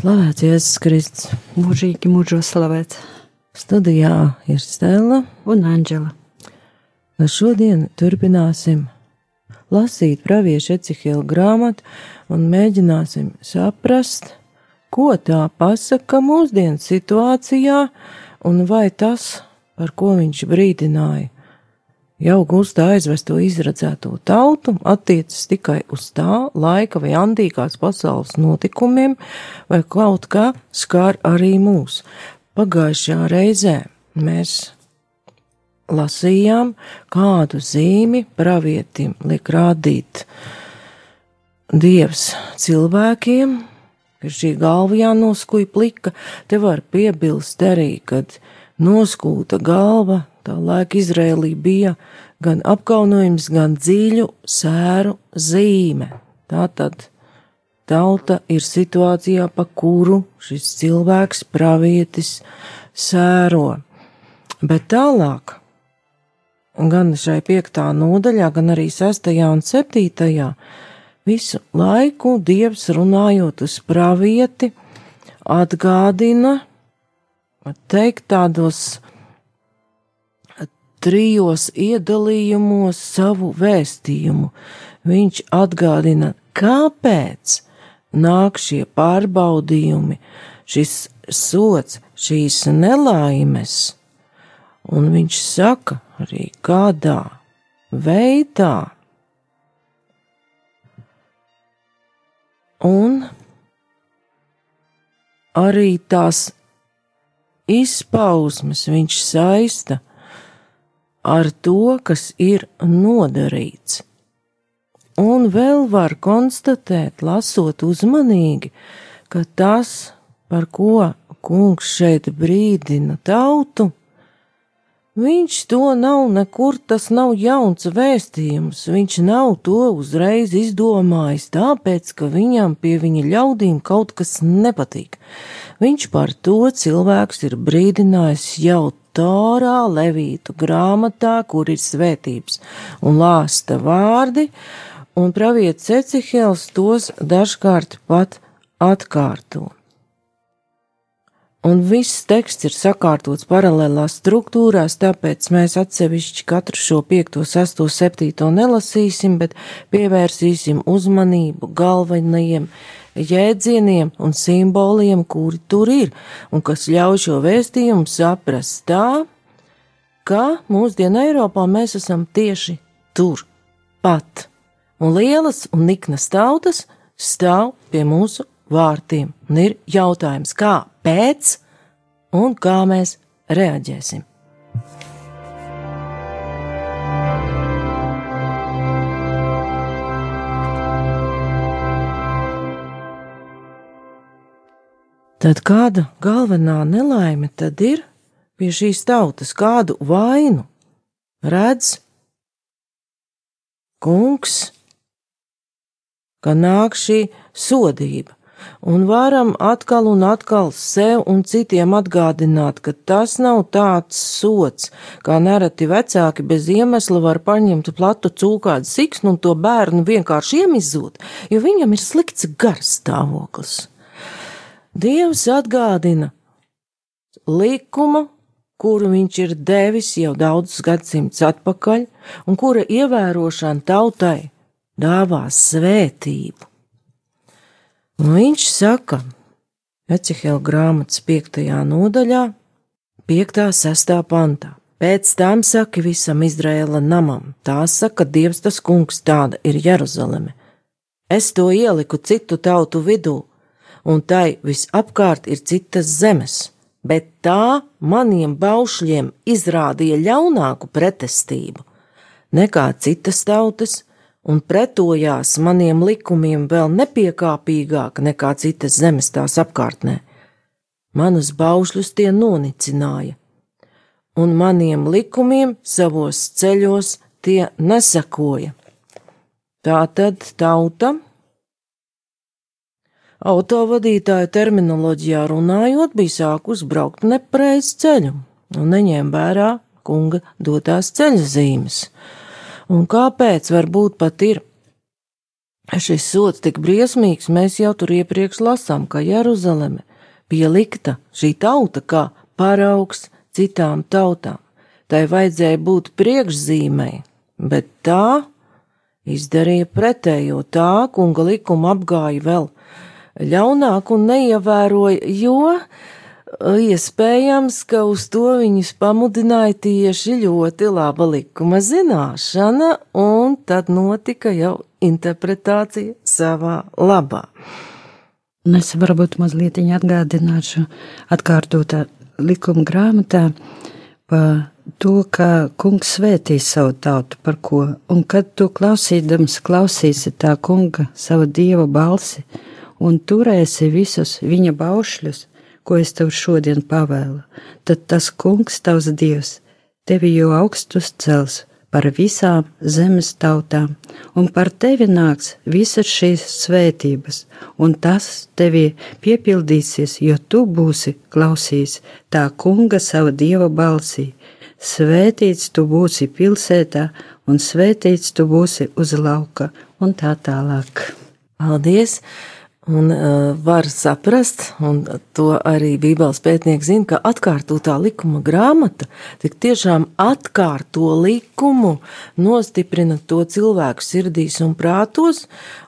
Slavēts Jēzus Kristus. Mūžīgi mūžos slavēts. Studijā ir Stela. Un Anģela. Šodien turpināsim lasīt praviešu Ecihila grāmatu un mēģināsim saprast, ko tā pasaka mūsdienu situācijā un vai tas, par ko viņš brīdināja, jau gūstā aizvesto izredzēto tautu attiecas tikai uz tā laika vai antīkās pasaules notikumiem, vai kaut kā skār arī mūs. Pagājušajā reizē mēs lasījām, kādu zīmi pravietim liek rādīt Dievs cilvēkiem, ka šī galva jānoskuj plika, te var piebilst arī, kad noskūta galva Tā laika Izrēlī bija gan apkaunojums, gan dziļu sēru zīme. Tātad tauta ir situācijā, pa kuru šis cilvēks, pravietis, sēro. Bet tālāk, gan šai piektā nodaļā, gan arī sestajā un septītajā, visu laiku Dievs runājot uz pravieti, atgādina, teikt tādos trijos iedalījumos savu vēstījumu. Viņš atgādina, kāpēc nāk šie pārbaudījumi, šis sots, šīs nelaimes, un viņš saka arī kādā veidā. Un arī tās izpausmes viņš saista ar to, kas ir nodarīts. Un vēl var konstatēt, lasot uzmanīgi, ka tas, par ko kungs šeit brīdina tautu, viņš to nav nekur, tas nav jauns vēstījums, viņš nav to uzreiz izdomājis, tāpēc, ka viņam pie viņa ļaudīm kaut kas nepatīk. Viņš par to cilvēks ir brīdinājis jau Torā, Levītu grāmatā, kur ir svētības un lāsta vārdi, un pravietis Ecihels tos dažkārt pat atkārto. Un viss teksts ir sakārtots paralēlās struktūrās, tāpēc mēs atsevišķi katru šo 5, 6, 7 nelasīsim, bet pievērsīsim uzmanību galvenajiem jēdzieniem un simboliem, kuri tur ir, un kas ļauj šo vēstījumu saprast tā, ka mūsdienu Eiropā mēs esam tieši tur, pat, un lielas un niknas tautas stāv pie mūsu vārtiem, un ir jautājums, kāpēc un kā mēs reaģēsim. Tad kāda galvenā nelaime tad ir pie šīs tautas, kādu vainu redz kungs, ka nāk šī sodība, un varam atkal un atkal sev un citiem atgādināt, ka tas nav tāds sots, kā nereti vecāki bez iemesla var paņemt platu cūkādu siksnu un to bērnu vienkārši iemizot, jo viņam ir slikts garstāvoklis. Dievs atgādina likumu, kuru viņš ir devis jau daudzus gadsimtus atpakaļ, un kura ievērošana tautai dāvās svētību. Un viņš saka, Ecehela grāmatas 5. nodaļā, 5. 6. pantā. Pēc tam saka visam Izraēla namam, tā saka Dievs tas kungs, tāda ir Jeruzaleme. Es to ieliku citu tautu vidū, un tai visapkārt ir citas zemes, bet tā maniem baušļiem izrādīja ļaunāku pretestību nekā citas tautas, un pretojās maniem likumiem vēl nepiekāpīgāk nekā citas zemes tās apkārtnē. manus baušļus tie nonicināja, un maniem likumiem savos ceļos tie nesakoja. Tā tad tauta, autovadītāja terminoloģijā runājot, bija sākus braukt nepareiz ceļu un neņēma vērā kunga dotās ceļa zīmes. Un kāpēc varbūt pat ir šis sots tik briesmīgs, mēs jau tur iepriekš lasām, ka Jeruzaleme bija likta šī tauta kā paraugs citām tautām. Tai vajadzēja būt priekšzīmei, bet tā izdarīja pretējo tā, kunga likuma apgāja vēl ļaunāk un neievēroja, jo iespējams, ka uz to viņus pamudināja tieši ļoti laba likuma zināšana, un tad notika jau interpretācija savā labā. Es varbūt mazliet atgādināšu, atkārtotā likuma grāmatā par to, ka kungs svētīs savu tautu par ko, un kad tu klausīdams klausīsi tā kunga savu dieva balsi un turēsi visus viņa baušļus, ko es tev šodien pavēlu, tad tas kungs tavs dievs tevi jau augstus cels par visām zemes tautām, un par tevi nāks visas šīs svētības, un tas tevi piepildīsies, jo tu būsi klausījis tā kunga sava dieva balsī, svētīts tu būsi pilsētā, un svētīts tu būsi uz lauka, un tā tālāk. Paldies! Un uh, var saprast, un to arī Bībeles pētnieki zina, ka atkārtotā likuma grāmata tik tiešām atkārto likumu, nostiprina to cilvēku sirdīs un prātos,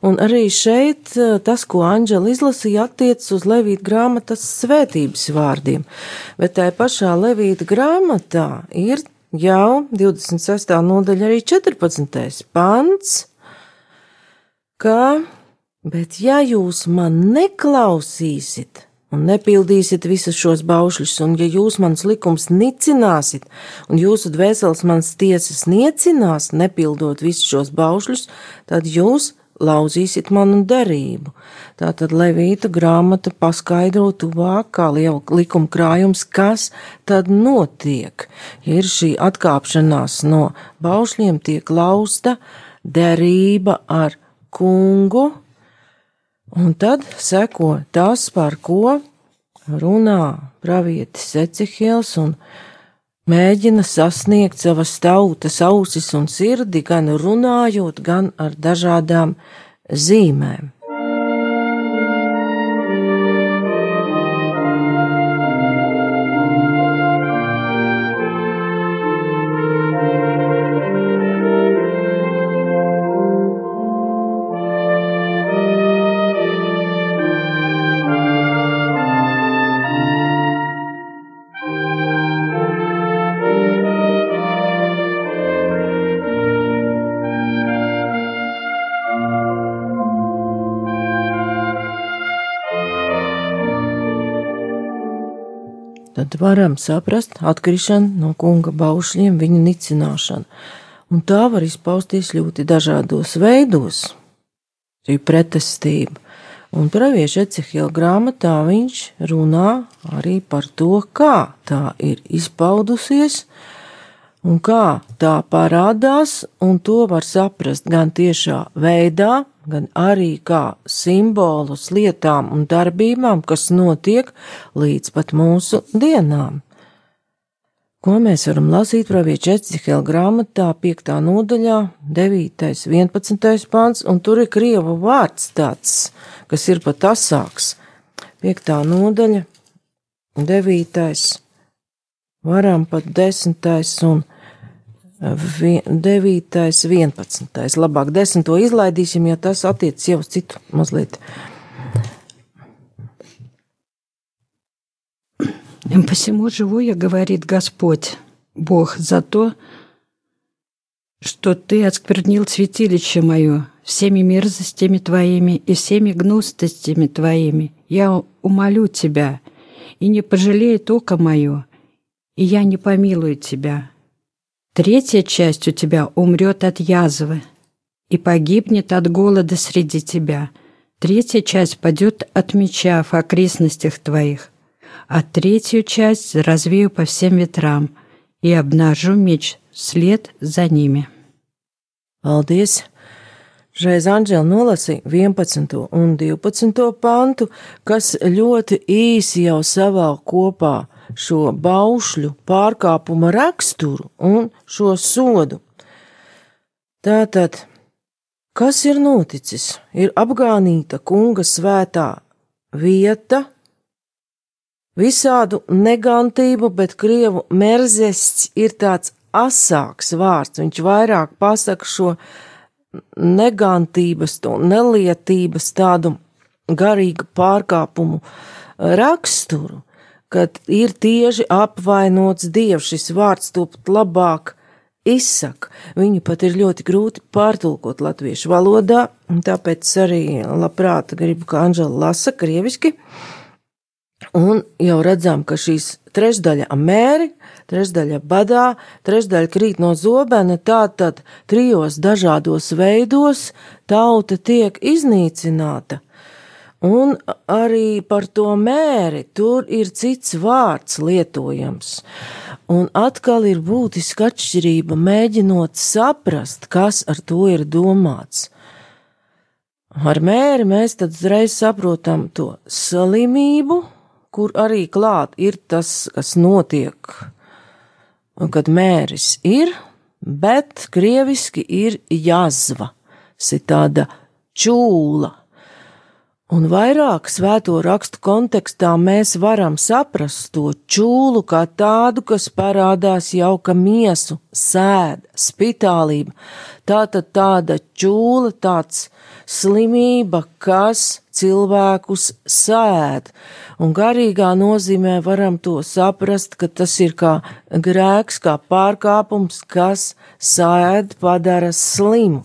un arī šeit uh, tas, ko Anģela izlasīja, attiecas uz Levīta grāmatas svētības vārdiem, bet tai pašā Levīta grāmatā ir jau 26. nodaļa arī 14. pants, ka Bet ja jūs man neklausīsiet un nepildīsiet visus šos baušļus, un ja jūs mans likums nicināsiet, un jūsu dvēseles mans tiesas niecinās, nepildot visus šos baušļus, tad jūs lauzīsiet manu derību. Tātad Levīta grāmata paskaidro tuvāk kā likuma krājums, kas tad notiek. Ja ir šī atkāpšanās no baušļiem, tiek lausta derība ar kungu, Un tad seko tas, par ko runā pravietis Ecihils un mēģina sasniegt savas tautas ausis un sirdi, gan runājot, gan ar dažādām zīmēm. Tad varam saprast atkrišanu no kunga baušļiem, viņa nicināšanu. Un tā var izpausties ļoti dažādos veidos, šī pretestība. Un pravieša Ecehila grāmatā viņš runā arī par to, kā tā ir izpaudusies un kā tā parādās, un to var saprast gan tiešā veidā, gan arī kā simbolus lietām un darbībām, kas notiek līdz pat mūsu dienām. Ko mēs varam lasīt pravieča Ecihela grāmatā, 5. nodaļā, 9. 11. pāns, un tur ir krievu vārds tāds, kas ir pat asāks. 5. nodaļa, 9. varam pat 10. un 9. 11. Labāk 10. izlaidīsim, jo tas attiecas jau uz citu mazliet. Посему живу я, говорит Господь, Бог, за то, что ты осквернил святилище мое всеми мерзостями твоими и всеми гнустостями твоими. Я умолю тебя, и не пожалеет око мое, и я не помилую тебя. Третья часть у тебя умрет от язвы и погибнет от голода среди тебя. Третья часть падет от меча в окрестностях твоих. а третью часть развею по всем ветрам и обнажу меч вслед за ними. Paldies! Šreiz Anģela nolasīja 11. un 12. pantu, kas ļoti īsi jau savēl kopā šo baušļu pārkāpuma raksturu un šo sodu. Tātad, kas ir noticis? Ir apgānīta kunga svētā vieta, visādu negantību, bet krievu merzests ir tāds asāks vārds. Viņš vairāk pasaka šo negantības, to nelietības, tādu garīgu pārkāpumu raksturu, kad ir tieši apvainots dievs, šis vārds to pat labāk izsaka. Viņu pat ir ļoti grūti pārtulkot latviešu valodā, un tāpēc arī labprāt gribu, ka Anžela lasa krieviski. Un jau redzam, ka šīs trešdaļa amēri, trešdaļa badā, trešdaļa krīt no zobena, tātad trijos dažādos veidos tauta tiek iznīcināta. Un arī par to mēri tur ir cits vārds lietojams. Un atkal ir būtiska atšķirība, mēģinot saprast, kas ar to ir domāts. Ar mēri mēs tad uzreiz saprotam to slimību, kur arī klāt ir tas, kas notiek, kad mēris ir, bet krieviski ir jazva, si tāda čūla. Un vairāk svēto rakstu kontekstā mēs varam saprast to čūlu kā tādu, kas parādās jau ka miesu, sēd, spitālība. Tā tad tāda čūla, tāds slimība, kas cilvēkus sēd. Un garīgā nozīmē varam to saprast, ka tas ir kā grēks, kā pārkāpums, kas sēd, padara slimu.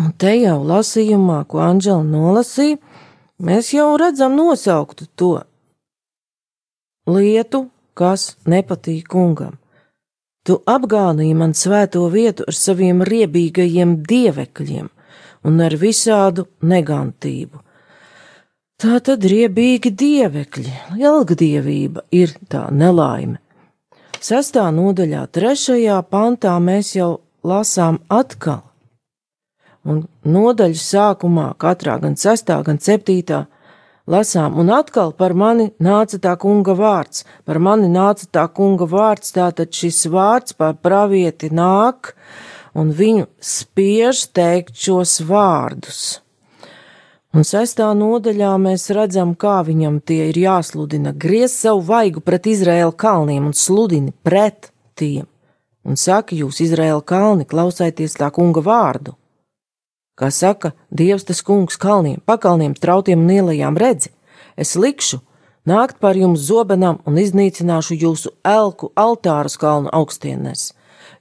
Un te jau lasījumā, ko Anģela nolasīja, mēs jau redzam nosauktu to lietu, kas nepatīk kungam. Tu apgānīji man svēto vietu ar saviem riebīgajiem dievekļiem un ar visādu negantību. Tā tad riebīgi dievekļi, ilgdievība ir tā nelaime. Sestā nodaļā, trešajā pantā mēs jau lasām atkal, un nodaļu sākumā, katrā gan sestā, gan septītā, lasām, un atkal par mani nāca tā kunga vārds, par mani nāca tā kunga vārds, tātad šis vārds par pravieti nāk, un viņu spiež teikt šos vārdus. Un sestā nodaļā mēs redzam, kā viņam tie ir jāsludina, griez savu vaigu pret Izraēla kalniem un sludini pret tiem, un saka jūs, Izraēla kalni, klausieties tā kunga vārdu. Kā saka Dievs tas kungs kalniem, pakalniem, trautiem un ielajām redzi, es likšu nākt par jums zobenam un iznīcināšu jūsu elku altārus kalnu augstienēs.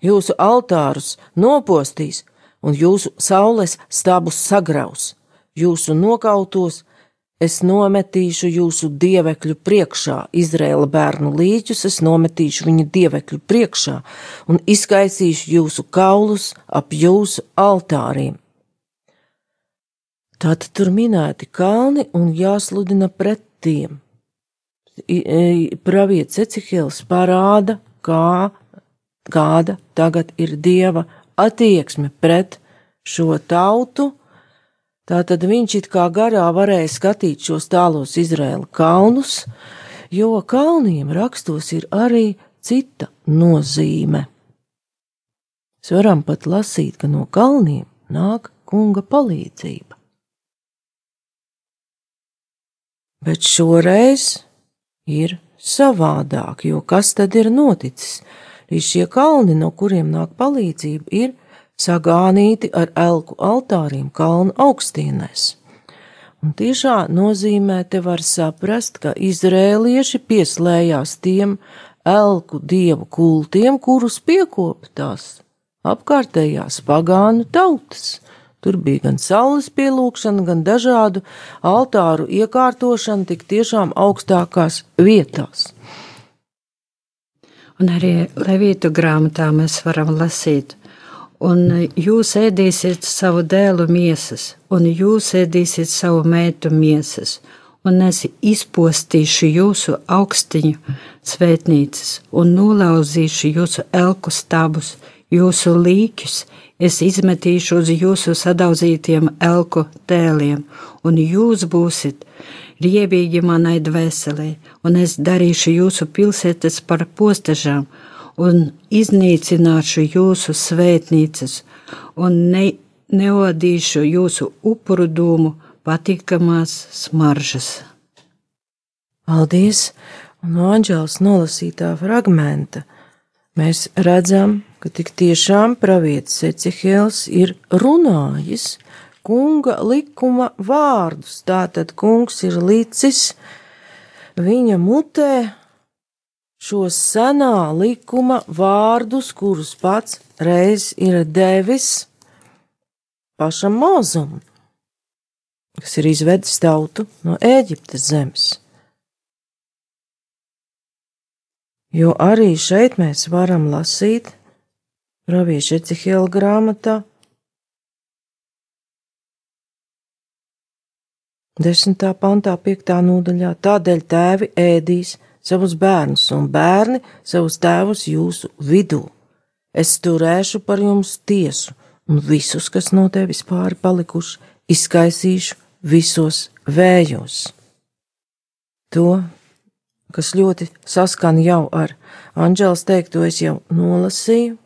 Jūsu altārus nopostīs un jūsu saules stabus sagraus, jūsu nokautos es nometīšu jūsu dievekļu priekšā, Izraēla bērnu līķus es nometīšu viņu dievekļu priekšā un izkaisīšu jūsu kaulus ap jūsu altāriem. Tātad tur minēti kalni un jāsludina pret tiem. Pravietis Ecihils parāda, kā kāda tagad ir dieva attieksme pret šo tautu, tātad viņš it kā garā varēja skatīt šos tālos Izraēla kalnus, jo kalniem rakstos ir arī cita nozīme. Mēs varam pat lasīt, ka no kalniem nāk kunga palīdzība. Bet šoreiz ir savādāk, jo kas tad ir noticis? Līdz šie kalni, no kuriem nāk palīdzība, ir sagānīti ar elku altāriem kalnu augstienēs. Un tiešā nozīmē te var saprast, ka izrēlieši pieslējās tiem elku dievu kultiem, kurus piekopa tās apkārtējās pagānu tautas. Tur bija gan saules pielūgšana, gan dažādu altāru iekārtošana tik tiešām augstākās vietās. Un arī Levītu grāmatā mēs varam lasīt, un jūs ēdīsiet savu dēlu miesas, un jūs ēdīsiet savu meitu miesas, un es izpostīšu jūsu augstiņu svētnīcas un nolauzīšu jūsu elku stabus, jūsu līķus, es izmetīšu uz jūsu sadauzītiem elku tēliem, un jūs būsiet riebīgi manai dvēselē, un es darīšu jūsu pilsētas par postažām, un iznīcināšu jūsu svētnīcas, un ne, neodīšu jūsu upuru dūmu patīkamās smaržas. Paldies! No Anģēlas nolasītā fragmenta mēs redzam, ka tik tiešām pravietis Ecehēls ir runājis kunga likuma vārdus. Tātad kungs ir licis viņa mutē šos senā likuma vārdus, kurus pats reiz ir devis pašam mūzum, kas ir izvedis tautu no Ēģiptes zemes. Jo arī šeit mēs varam lasīt Pravieša Ecihela grāmatā, desmitā pantā, piektā nodaļā, tādēļ tēvi ēdīs savus bērnus un bērni savus tēvus jūsu vidū. Es turēšu par jums tiesu, un visus, kas no tevis pāri palikuši, izkaisīšu visos vējos. To, kas ļoti saskan jau ar Anģēlas teikto, es jau nolasīju,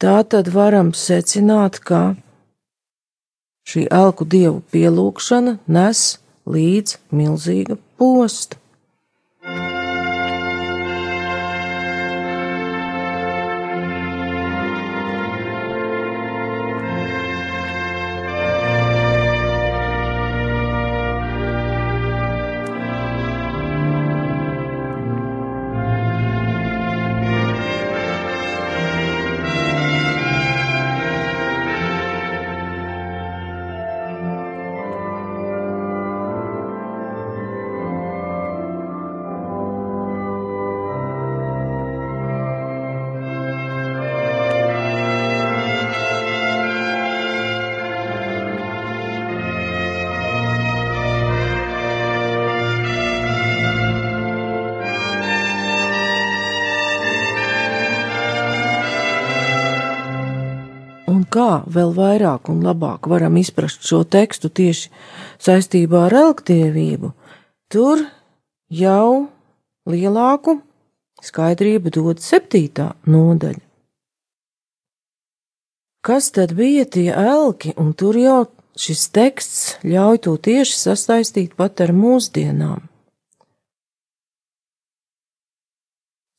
Tā tad varam secināt, ka šī elku dievu pielūgšana nes līdz milzīga posta. Kā vēl vairāk un labāk varam izprast šo tekstu tieši saistībā ar elgtievību, tur jau lielāku skaidrību dod septītā nodaļa. Kas tad bija tie elki, un tur jau šis teksts ļauj to tieši sastaistīt pat ar mūsdienām.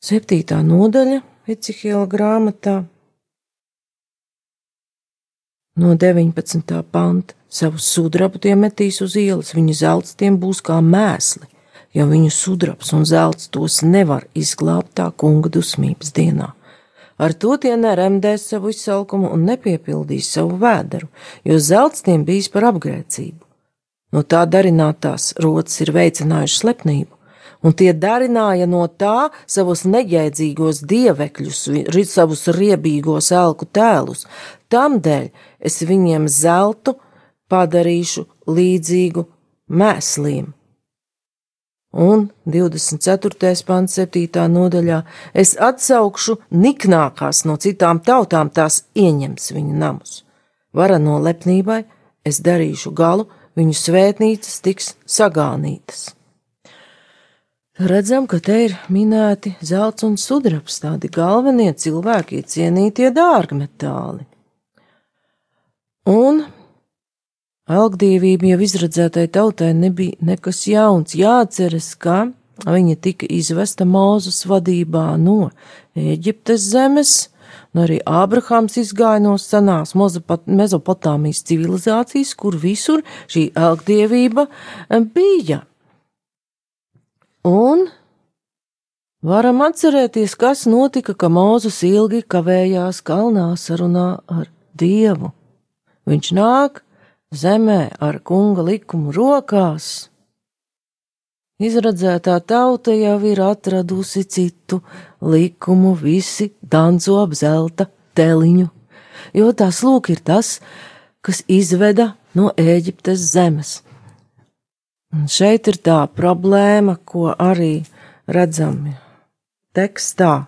Septītā nodaļa Ecihila grāmatā no 19. panta. Savu sudrabu tie metīs uz ielas, viņu zelts tiem būs kā mēsli, jo viņu sudrabs un zelts tos nevar izglābt tā kunga dusmības dienā. Ar to tie neremdēs savu izsalkumu un nepiepildīs savu vēderu, jo zelts tiem bijis par apgrēcību. No tā darinātās rotas ir veicinājušas slepnību, un tie darināja no tā savus neģēdzīgos dievekļus, savus riebīgos elku tēlus. Tamdēļ es viņiem zeltu padarīšu līdzīgu mēsliem. Un 24. pants, 7. nodaļā es atsaukšu niknākās no citām tautām, tās ieņems viņu namus. Vara no lepnībai es darīšu galu, viņu svētnīcas tiks sagānītas. Redzam, ka te ir minēti zelts un sudrabs, tādi galvenie cilvēki iecienītie dārgmetāli. Un algdīvība jau izredzētai tautai nebija nekas jauns. Jāceras, ka viņa tika izvesta Mūzes vadībā no Eģiptes zemes, un arī Ābrahāms izgāja no senās Mezopotāmijas civilizācijas, kur visur šī algdīvība bija. Un varam atcerēties, kas notika, ka Mūzes ilgi kavējās kalnā sarunā ar Dievu. Viņš nāk zemē ar kunga likumu rokās. Izradzētā tauta jau ir atradusi citu likumu, visi danco ap zelta teliņu, jo tās lūk ir tas, kas izveda no Ēģiptes zemes. Un šeit ir tā problēma, ko arī redzam tekstā,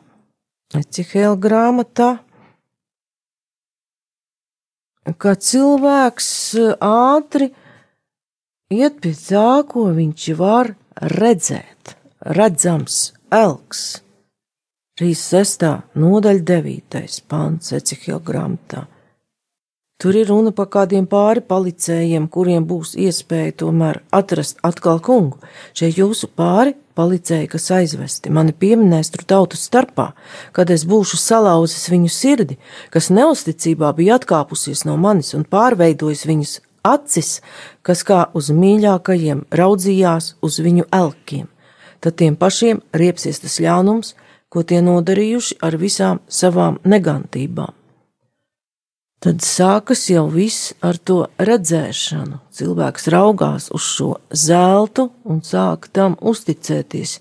Ecihēla grāmatā, ka cilvēks ātri iet pie tā, ko viņš var redzēt, redzams, elks. Šīs sestā nodaļa devītais pants Ecihēla grāmatā. Tur ir runa par kādiem pāri palicējiem, kuriem būs iespēja tomēr atrast atkal kungu. Šie jūsu pāri palicēji, kas aizvesti, mani pieminēs tur tautu starpā, kad es būšu salauzis viņu sirdi, kas neusticībā bija atkāpusies no manis un pārveidojis viņus acis, kas kā uz mīļākajiem raudzījās uz viņu elkiem. Tad tiem pašiem riepsies tas ļaunums, ko tie nodarījuši ar visām savām negantībām. Tad sākas jau viss ar to redzēšanu. Cilvēks raugās uz šo zeltu un sāk tam uzticēties,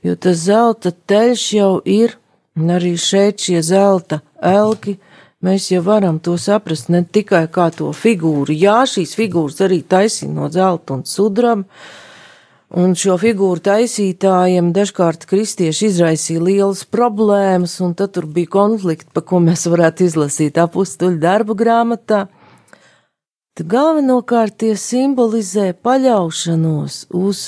jo tas zelta teļš jau ir, un arī šeit šie zelta elki, mēs jau varam to saprast ne tikai kā to figūru. Jā, šīs figūras arī taisīja no zelta un sudraba, Un šo figūru taisītājiem dažkārt kristieši izraisīja lielas problēmas, un tad tur bija konflikti, pa ko mēs varētu izlasīt apustuļu darbu grāmatā. Tad galvenokārt tie simbolizē paļaušanos uz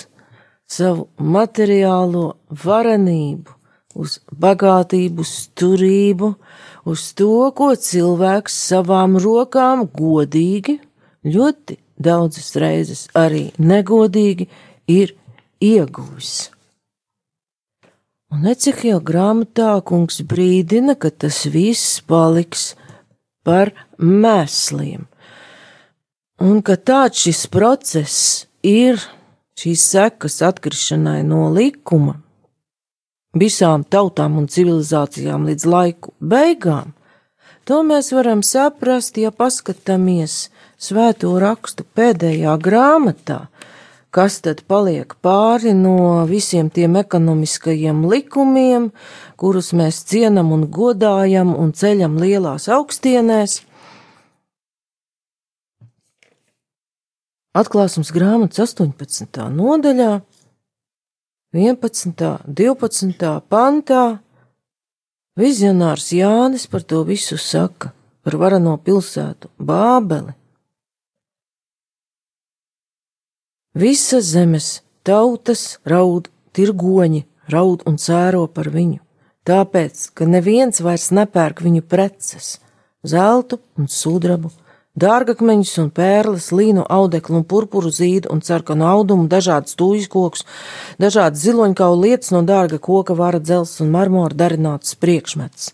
savu materiālo varenību, uz bagātību, turību, uz to, ko cilvēks savām rokām godīgi, ļoti daudzas reizes arī negodīgi ir ieguvis. Un Ecehila grāmatā kungs brīdina, ka tas viss paliks par mēsliem, un ka tāds šis process ir šīs sekas atkrišanai no likuma visām tautām un civilizācijām līdz laiku beigām. To mēs varam saprast, ja paskatāmies svēto rakstu pēdējā grāmatā, kas tad paliek pāri no visiem tiem ekonomiskajiem likumiem, kurus mēs cienam un godājam un ceļam lielās augstienēs. Atklāsums grāmatas 18. nodaļā, 11. 12. pantā vizionārs Jānis par to visu saka, par varano pilsētu Bābeli Visas zemes tautas raud, tirgoņi raud un cēro par viņu, tāpēc, ka neviens vairs nepērk viņu preces, zeltu un sudrabu, dārgakmeņus un pērles, līnu audeklu un purpuru zīdu un sarkanu audumu, dažādas tūjas kokus, dažādas ziloņkaulu lietas no dārga koka, vara dzels un marmora darināts priekšmets.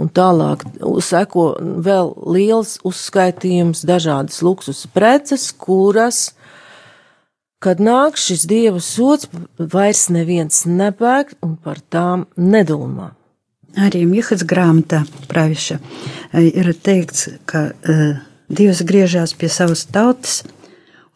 Un tālāk seko vēl liels uzskaitījums dažādas luksus preces, kuras Kad nāk šis dieva sots, vairs neviens nepērk un par tām nedomā. Arī Mihas grāmatā praviša eh, ir teikts, ka uh, Dievs griežās pie savas tautas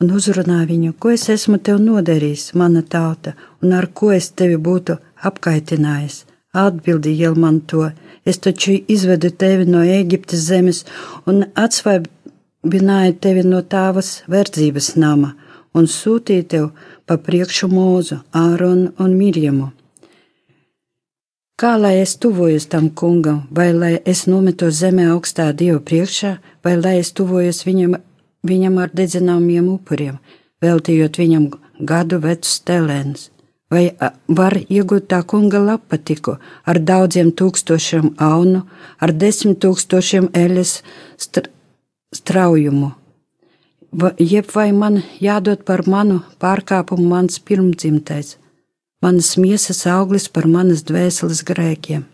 un uzrunā viņu, ko es esmu tev nodarījis, mana tauta, un ar ko es tevi būtu apkaitinājis. Atbildīja man to, es taču izvedu tevi no Eģiptes zemes un atsvaibināju tevi no tavas verdzības nama un sūtīja tev pa priekšu mūzu, Āronu un Mirjamu. Kā lai es tuvojos tam kungam, vai lai es nometos zemē augstā dieva priekšā, vai lai es tuvojos viņam, viņam ar dedzināmiem upuriem, veltījot viņam gadu vecus telēnus? Vai var iegūt tā kunga lapatiku ar daudziem tūkstošiem aunu, ar desmit tūkstošiem eļas straujumu? Jeb vai man jādod par manu pārkāpumu mans pirmdzimtais, manas miesas auglis par manas dvēseles grēkiem.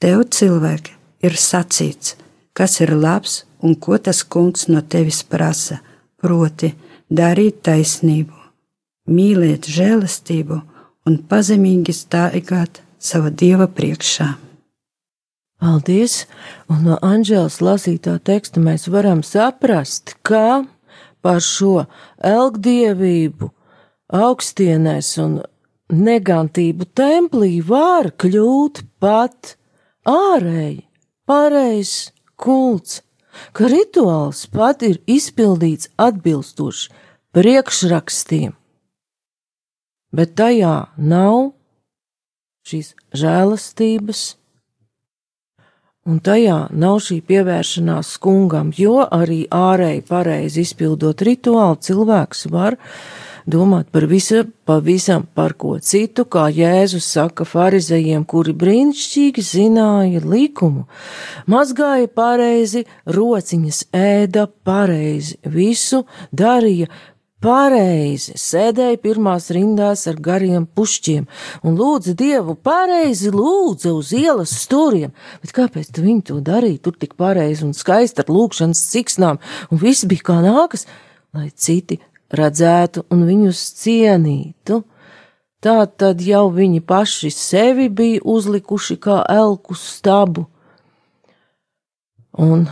Tev, cilvēki, ir sacīts, kas ir labs un ko tas kungs no tevis prasa, proti, darīt taisnību, mīlēt žēlastību un pazemīgi stāvēt sava dieva priekšā. Paldies! Un no Anģēlas lasītā teksta mēs varam saprast, ka par šo elgdievību augstienēs un negantību templī var kļūt pat ārēji, pareizs kults, ka rituāls pat ir izpildīts atbilstoši priekšrakstiem, bet tajā nav šīs žēlastības, un tajā nav šī pievēršanās skungam, jo arī ārēji pareizi izpildot rituālu cilvēks var domāt par visu, pavisam par ko citu, kā Jēzus saka farizējiem, kuri brīnišķīgi zināja likumu, mazgāja pareizi, rociņas ēda pareizi, visu darīja pareizi, sēdēja pirmās rindās ar gariem pušķiem un lūdza Dievu pareizi, lūdza uz ielas stūriem. Bet kāpēc viņi to darīja? Tur tik pareizi un skaisti ar lūkšanas ciksnām, un viss bija kā nākas, lai citi redzētu un viņus cienītu. Tā tad jau viņi paši sevi bija uzlikuši kā elku stabu. Un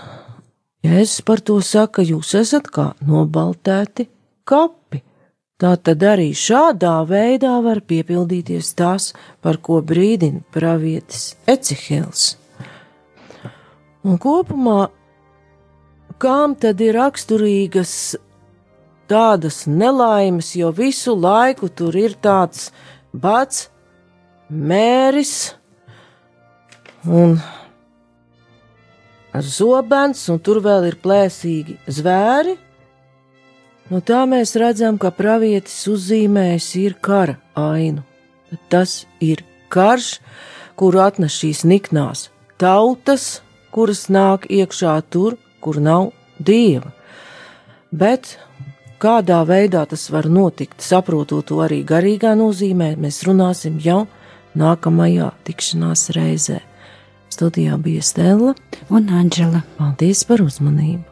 Jēzus par to saka, jūs esat kā nobaltēti kapi. Tā tad arī šādā veidā var piepildīties tas, par ko brīdina pravietis Ecihils. Un kopumā, kām tad ir raksturīgas tādas nelaimes, jo visu laiku tur ir tāds bats, mēris un zobens, un tur vēl ir plēsīgi zvēri. No tā mēs redzam, ka pravietis uzzīmējis ir kara ainu. Tas ir karš, kuru atnes šīs niknās tautas, kuras nāk iekšā tur, kur nav dieva. Bet Kādā veidā tas var notikt, saprotot to arī garīgā nozīmē, mēs runāsim jau nākamajā tikšanās reizē. Studijā bija Stela un Anģela. Paldies par uzmanību!